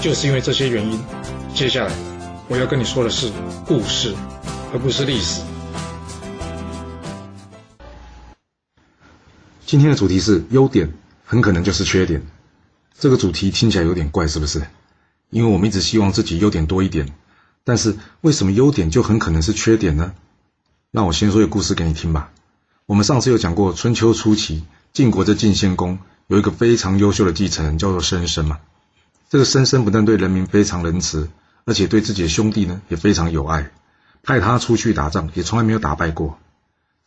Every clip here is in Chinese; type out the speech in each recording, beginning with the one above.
就是因为这些原因，接下来我要跟你说的是故事，而不是历史。今天的主题是优点，很可能就是缺点。这个主题听起来有点怪，是不是？因为我们一直希望自己优点多一点，但是为什么优点就很可能是缺点呢？那我先说一个故事给你听吧。我们上次有讲过，春秋初期晋国的晋献公有一个非常优秀的继承人，叫做申生嘛。这个申生不但对人民非常仁慈，而且对自己的兄弟呢也非常有爱，派他出去打仗也从来没有打败过。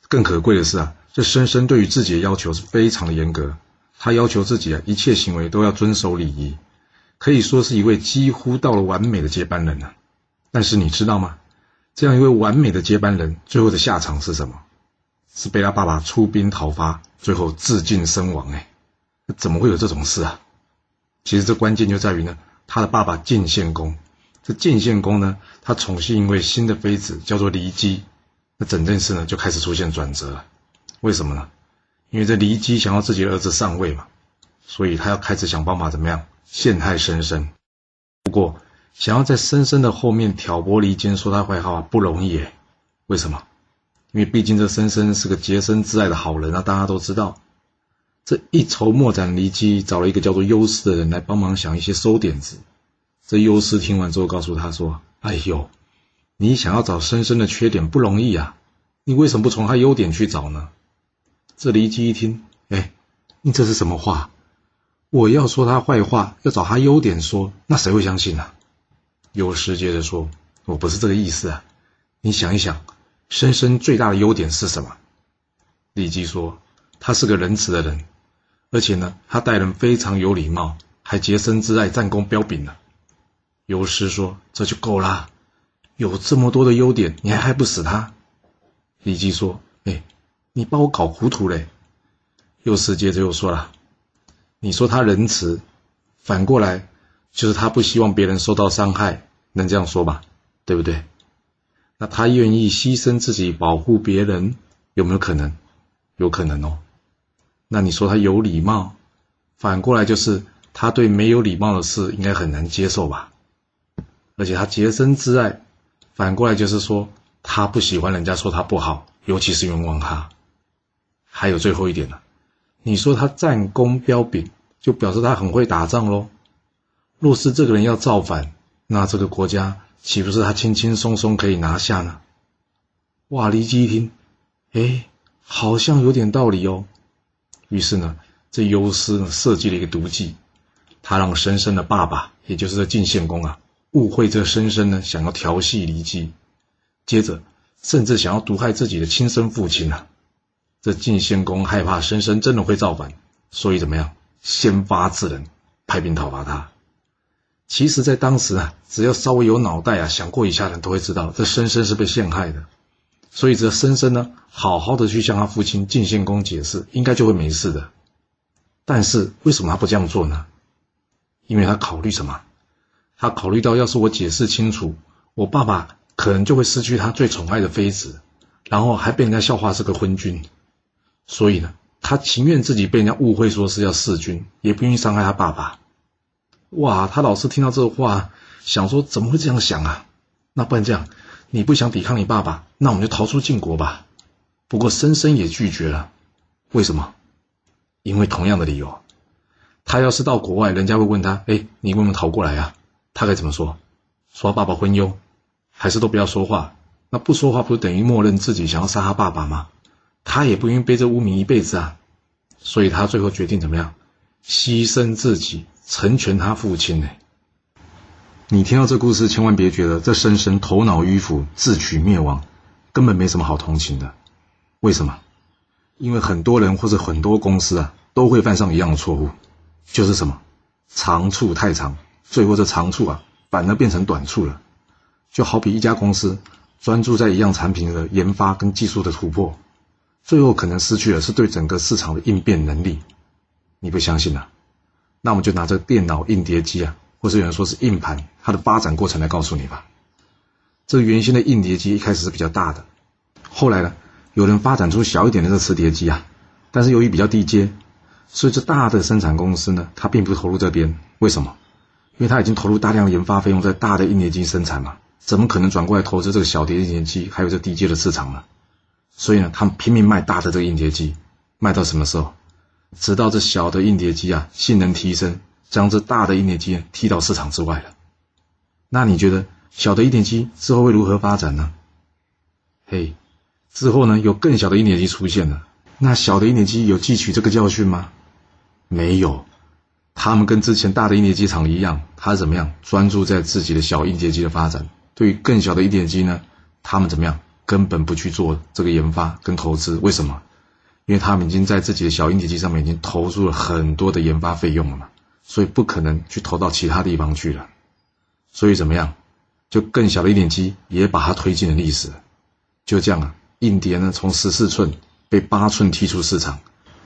更可贵的是啊，这申生对于自己的要求是非常的严格，他要求自己啊一切行为都要遵守礼仪，可以说是一位几乎到了完美的接班人呢。但是你知道吗？这样一位完美的接班人，最后的下场是什么？是被他爸爸出兵讨伐，最后自尽身亡。哎，怎么会有这种事啊？其实这关键就在于呢，他的爸爸晋献公，这晋献公呢，他宠幸一位新的妃子，叫做骊姬，那整件事呢就开始出现转折了。为什么呢？因为这骊姬想要自己的儿子上位嘛，所以他要开始想办法怎么样陷害申生。不过，想要在申生的后面挑拨离间，说他坏话不容易。为什么？因为毕竟这申生是个洁身自爱的好人啊，大家都知道。这一筹莫展，离姬找了一个叫做优师的人来帮忙想一些馊点子。这优师听完之后，告诉他说：“哎呦，你想要找深深的缺点不容易啊，你为什么不从他优点去找呢？”这离姬一听，哎，你这是什么话？我要说他坏话，要找他优点说，那谁会相信呢？优师接着说：“我不是这个意思啊，你想一想，深深最大的优点是什么？”李姬说：“他是个仁慈的人。”而且呢，他待人非常有礼貌，还洁身自爱、战功彪炳呢。有师说：“这就够啦，有这么多的优点，你还害不死他？”李姬说：“哎，你把我搞糊涂嘞。”有师接着又说了：“你说他仁慈，反过来就是他不希望别人受到伤害，能这样说吧？对不对？那他愿意牺牲自己保护别人，有没有可能？有可能哦。”那你说他有礼貌，反过来就是他对没有礼貌的事应该很难接受吧？而且他洁身自爱，反过来就是说他不喜欢人家说他不好，尤其是冤枉他。还有最后一点呢，你说他战功彪炳，就表示他很会打仗喽。若是这个人要造反，那这个国家岂不是他轻轻松松可以拿下呢？哇！李基一听，哎，好像有点道理哦。于是呢，这优师呢设计了一个毒计，他让申生的爸爸，也就是这晋献公啊，误会这申生呢想要调戏骊姬，接着甚至想要毒害自己的亲生父亲啊。这晋献公害怕申生真的会造反，所以怎么样，先发制人，派兵讨伐他。其实，在当时啊，只要稍微有脑袋啊，想过一下的人都会知道，这申生是被陷害的。所以这深深呢，好好的去向他父亲晋献公解释，应该就会没事的。但是为什么他不这样做呢？因为他考虑什么？他考虑到，要是我解释清楚，我爸爸可能就会失去他最宠爱的妃子，然后还被人家笑话是个昏君。所以呢，他情愿自己被人家误会说是要弑君，也不愿意伤害他爸爸。哇，他老是听到这话，想说怎么会这样想啊？那不然这样。你不想抵抗你爸爸，那我们就逃出晋国吧。不过申生也拒绝了，为什么？因为同样的理由，他要是到国外，人家会问他：“哎，你为什么逃过来啊？”他该怎么说？说爸爸昏庸，还是都不要说话？那不说话不是等于默认自己想要杀他爸爸吗？他也不愿意背这污名一辈子啊。所以他最后决定怎么样？牺牲自己，成全他父亲呢？你听到这故事，千万别觉得这深深头脑迂腐、自取灭亡，根本没什么好同情的。为什么？因为很多人或者很多公司啊，都会犯上一样的错误，就是什么长处太长，最后这长处啊反而变成短处了。就好比一家公司专注在一样产品的研发跟技术的突破，最后可能失去的是对整个市场的应变能力。你不相信啊？那我们就拿这电脑硬碟机啊，或是有人说是硬盘，它的发展过程来告诉你吧。这原先的硬碟机一开始是比较大的，后来呢，有人发展出小一点的这磁碟机啊，但是由于比较低阶，所以这大的生产公司呢，它并不投入这边。为什么？因为它已经投入大量的研发费用在大的硬碟机生产嘛。怎么可能转过来投资这个小碟硬碟机，还有这低阶的市场呢？所以呢，他们拼命卖大的这个硬碟机，卖到什么时候？直到这小的硬碟机啊性能提升，将这大的硬碟机踢到市场之外了。那你觉得小的硬碟机之后会如何发展呢？嘿，之后呢有更小的硬碟机出现了，那小的硬碟机有汲取这个教训吗？没有，他们跟之前大的硬碟机厂一样，他怎么样专注在自己的小硬碟机的发展。对于更小的一点机呢，他们怎么样？根本不去做这个研发跟投资，为什么？因为他们已经在自己的小硬碟机上面已经投入了很多的研发费用了嘛，所以不可能去投到其他地方去了。所以怎么样？就更小的一点机也把它推进了历史。就这样啊，硬碟呢从十四寸被八寸踢出市场，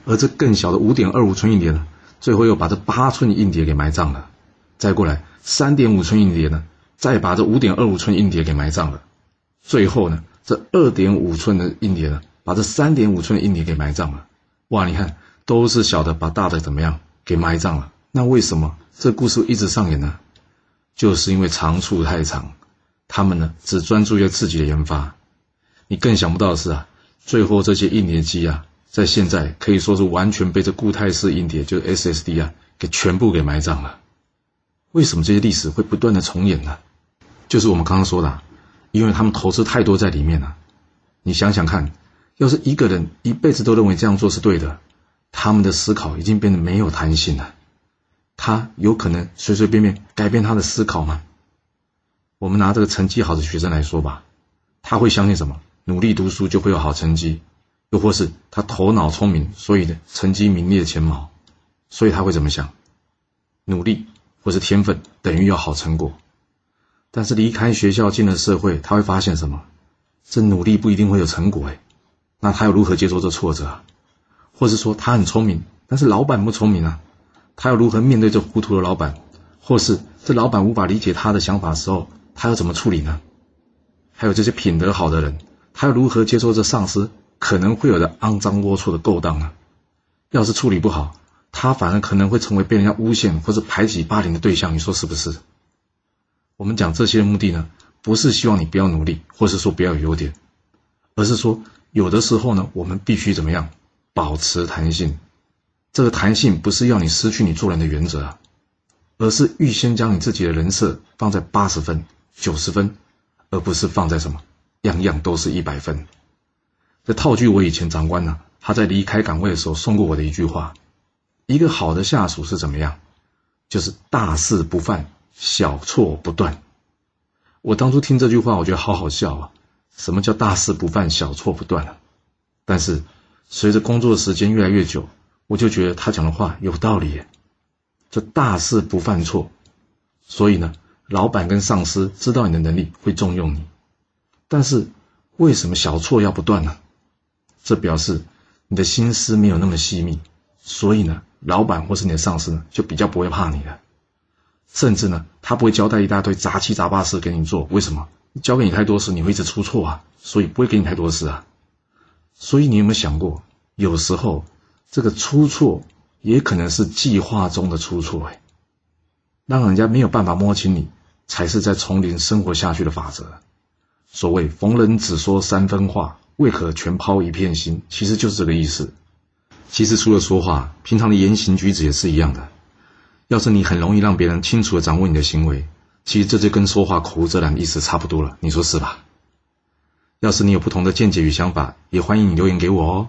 而这更小的五点二五寸硬碟呢，最后又把这八寸硬碟给埋葬了。再过来三点五寸硬碟呢？再把这五点二五寸硬碟给埋葬了，最后呢，这二点五寸的硬碟呢，把这三点五寸的硬碟给埋葬了。哇，你看，都是小的把大的怎么样给埋葬了？那为什么这故事一直上演呢？就是因为长处太长，他们呢只专注于自己的研发。你更想不到的是啊，最后这些硬碟机啊，在现在可以说是完全被这固态式硬碟，就是 SSD 啊，给全部给埋葬了。为什么这些历史会不断的重演呢？就是我们刚刚说的，因为他们投资太多在里面了。你想想看，要是一个人一辈子都认为这样做是对的，他们的思考已经变得没有弹性了。他有可能随随便便改变他的思考吗？我们拿这个成绩好的学生来说吧，他会相信什么？努力读书就会有好成绩，又或是他头脑聪明，所以成绩名列前茅，所以他会怎么想？努力或是天分等于要好成果。但是离开学校进了社会，他会发现什么？这努力不一定会有成果哎，那他又如何接受这挫折啊？或是说他很聪明，但是老板不聪明啊？他要如何面对这糊涂的老板？或是这老板无法理解他的想法的时候，他要怎么处理呢？还有这些品德好的人，他要如何接受这上司可能会有的肮脏龌龊的勾当呢？要是处理不好，他反而可能会成为被人家诬陷或是排挤霸凌的对象，你说是不是？我们讲这些的目的呢，不是希望你不要努力，或是说不要有优点，而是说有的时候呢，我们必须怎么样保持弹性。这个弹性不是要你失去你做人的原则啊，而是预先将你自己的人设放在八十分、九十分，而不是放在什么样样都是一百分。这套句我以前长官呢，他在离开岗位的时候送过我的一句话：一个好的下属是怎么样？就是大事不犯。小错不断，我当初听这句话，我觉得好好笑啊！什么叫大事不犯，小错不断啊？但是随着工作时间越来越久，我就觉得他讲的话有道理。这大事不犯错，所以呢，老板跟上司知道你的能力会重用你。但是为什么小错要不断呢？这表示你的心思没有那么细密，所以呢，老板或是你的上司呢，就比较不会怕你了。甚至呢，他不会交代一大堆杂七杂八事给你做，为什么？交给你太多事，你会一直出错啊，所以不会给你太多事啊。所以你有没有想过，有时候这个出错也可能是计划中的出错，哎，让人家没有办法摸清你，才是在丛林生活下去的法则。所谓逢人只说三分话，为何全抛一片心？其实就是这个意思。其实除了说话，平常的言行举止也是一样的。要是你很容易让别人清楚的掌握你的行为，其实这就跟说话口无遮拦意思差不多了，你说是吧？要是你有不同的见解与想法，也欢迎你留言给我哦。